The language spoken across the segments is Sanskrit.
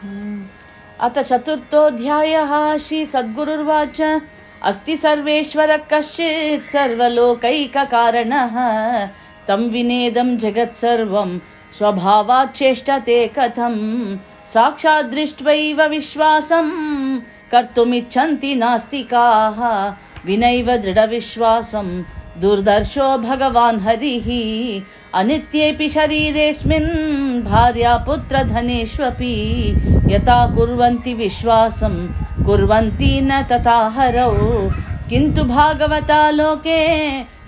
अथ चतुर्थोऽध्यायः श्रीसद्गुरुर्वाच। अस्ति सर्वेश्वरः कश्चित् सर्वलोकैककारणः। तं विनेदं जगत् सर्वं स्वभावात् चेष्टते कथम् साक्षाद्दृष्ट्वैव विश्वासं कर्तुमिच्छन्ति नास्तिकाः। विनैव दृढविश्वासं दुर्दर्शो भगवान् हरिः। अनित्येऽपि शरीरेऽस्मिन् भार्या पुत्रधनेष्वपि यथा कुर्वन्ति विश्वासं कुर्वन्ति न तथा हरौ। किन्तु भागवता लोके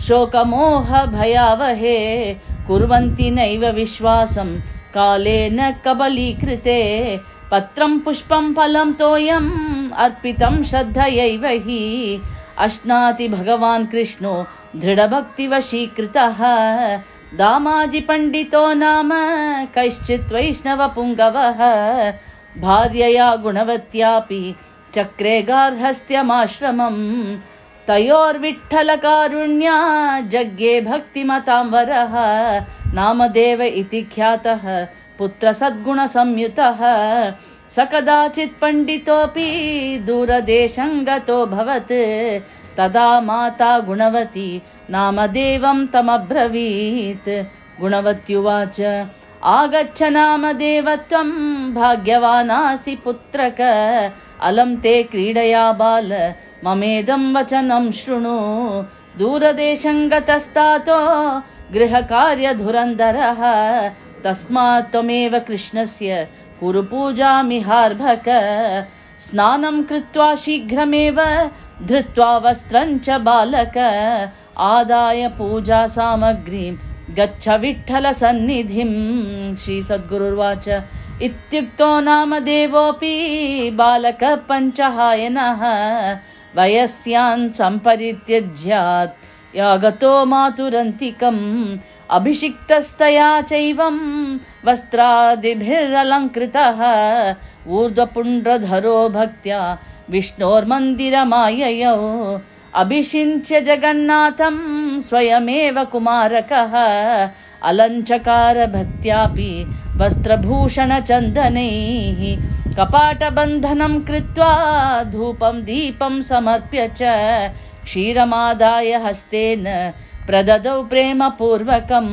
शोकमोहभयावहे कुर्वन्ति नैव विश्वासं कालेन कबलीकृते। पत्रं पुष्पं फलं तोयम् अर्पितं श्रद्धयैव हि। अश्नाति भगवान् कृष्णो दृढभक्तिवशीकृतः दामाजिपण्डितो नाम कैश्चित् वैष्णवपुङ्गवः भार्यया गुणवत्यापि चक्रे गार्हस्थ्यमाश्रमम् तयोर्विठ्ठलकारुण्या जज्ञे भक्तिमतां वरः नामदेव इति ख्यातः पुत्रसद्गुणसंयुतः। स कदाचित् पण्डितोऽपि दूरदेशङ्गतोऽभवत् तदा माता गुणवती नामदेवं तमब्रवीत्। गुणवत्युवाच आगच्छ नामदेवत्वं भाग्यवानासि पुत्रक। अलं ते क्रीडया बाल ममेदं वचनं शृणु। दूरदेशङ्गतस्तातो गृहकार्यधुरन्धरः। तस्मात् त्वमेव कृष्णस्य कुरु पूजामिहार्भक स्नानं कृत्वा शीघ्रमेव धृत्वा वस्त्रं च बालक आदाय पूजा सामग्रीं गच्छ विठ्ठलसन्निधिं श्रीसद्गुरुर्वाच। इत्युक्तो नाम देवोऽपि बालकः पञ्चहायनः वयस्यान् सम्परित्यज्यात्। यागतो मातुरन्तिकम्। अभिषिक्तस्तया चैवं वस्त्रादिभिरलङ्कृतः। ऊर्ध्वपुण्ड्रधरो भक्त्या विष्णोर्मन्दिरमाययौ अभिषिञ्च्य जगन्नाथं स्वयमेव कुमारकः अलञ्चकार भक्त्यापि वस्त्रभूषणचन्दनैः कपाटबन्धनं कृत्वा धूपं दीपं समर्प्य च क्षीरमादाय हस्तेन प्रददौ प्रेमपूर्वकम्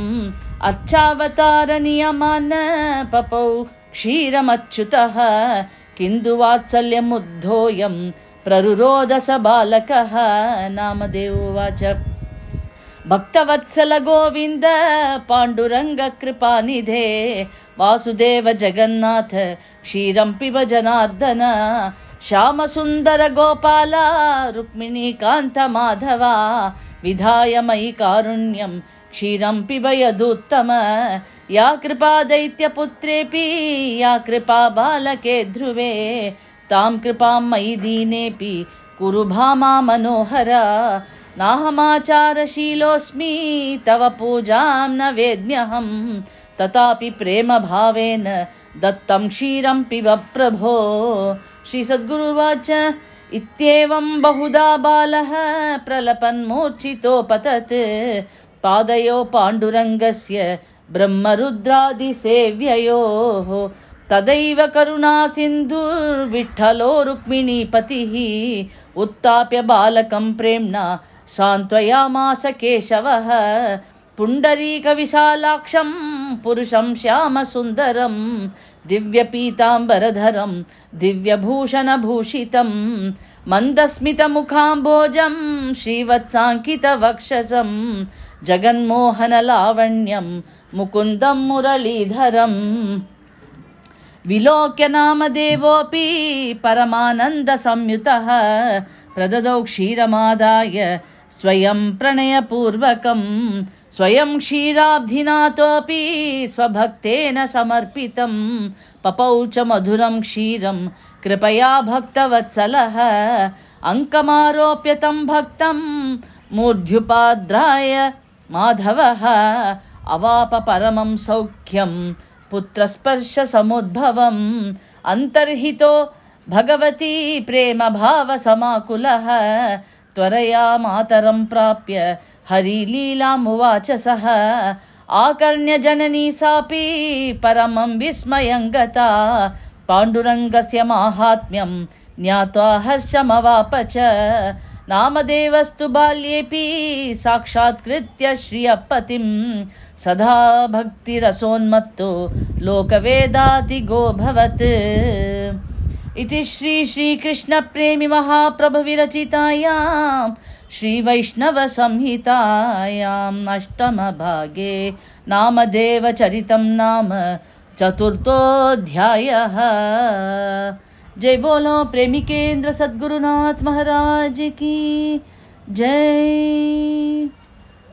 अर्चावतारनियमान् पपौ क्षीरमच्युतः किन्तु प्ररुरोदस बालकः नामदेवोवाच। भक्तवत्सल गोविन्द पाण्डुरङ्गकृपानिधे वासुदेव जगन्नाथ क्षीरं पिब जनार्दन श्यामसुन्दर गोपाला रुक्मिणीकान्त माधवा विधाय मयि कारुण्यं क्षीरं पिब यदुत्तम। या कृपा दैत्यपुत्रेऽपि या कृपा बालके ध्रुवे तां कृपां मयि दीनेऽपि। कुरु भामा मनोहर। नाहमाचारशीलोऽस्मि तव पूजां न वेद्म्यहम्। तथापि प्रेमभावेन दत्तं क्षीरं पिब प्रभो। श्रीसद्गुरुवाच इत्येवं बहुधा बालः प्रलपन्मूर्छितोपतत् पादयो पाण्डुरङ्गस्य ब्रह्मरुद्रादिसेव्ययोः तदैव करुणा सिन्धुर्विठ्ठलो रुक्मिणीपतिः उत्थाप्य बालकं प्रेम्णा सान्त्वयामास केशवः। पुण्डरीकविशालाक्षं पुरुषं श्यामसुन्दरं दिव्यपीताम्बरधरं दिव्यभूषणभूषितं मन्दस्मितमुखाम्बोजं श्रीवत्साङ्कितवक्षसं जगन्मोहनलावण्यं मुकुन्दं मुरलीधरम् विलोक्य नामदेवोऽपि परमानन्दसंयुतः प्रददौ क्षीरमादाय स्वयं प्रणयपूर्वकम् स्वयं क्षीराब्धिनाथोऽपि स्वभक्तेन समर्पितं पपौ च मधुरं क्षीरं कृपया भक्तवत्सलः। अङ्कमारोप्य तं भक्तं मूर्ध्युपाद्राय माधवः। अवाप परमं सौख्यं पुत्रस्पर्शसमुद्भवम्। अन्तर्हितो भगवती प्रेमभावसमाकुलः। त्वरया मातरं प्राप्य हरिलीलामुवाच सः आकर्ण्य जननी सापि परमं विस्मयं गता पाण्डुरङ्गस्य माहात्म्यं ज्ञात्वा हर्षमवाप च नामदेवस्तु बाल्येऽपि साक्षात्कृत्य श्रियपतिं सदा भक्तिरसोन्मत्तो लोकवेदातिगोऽभवत् इति श्री श्रीकृष्णप्रेमि महाप्रभुविरचितायां श्रीवैष्णवसंहितायाम् अष्टमभागे नामदेवचरितं नाम चतुर्थोऽध्यायः। जय बोलो प्रेमी प्रेमिकेन्द्र सद्गुरुनाथ महाराज की जय।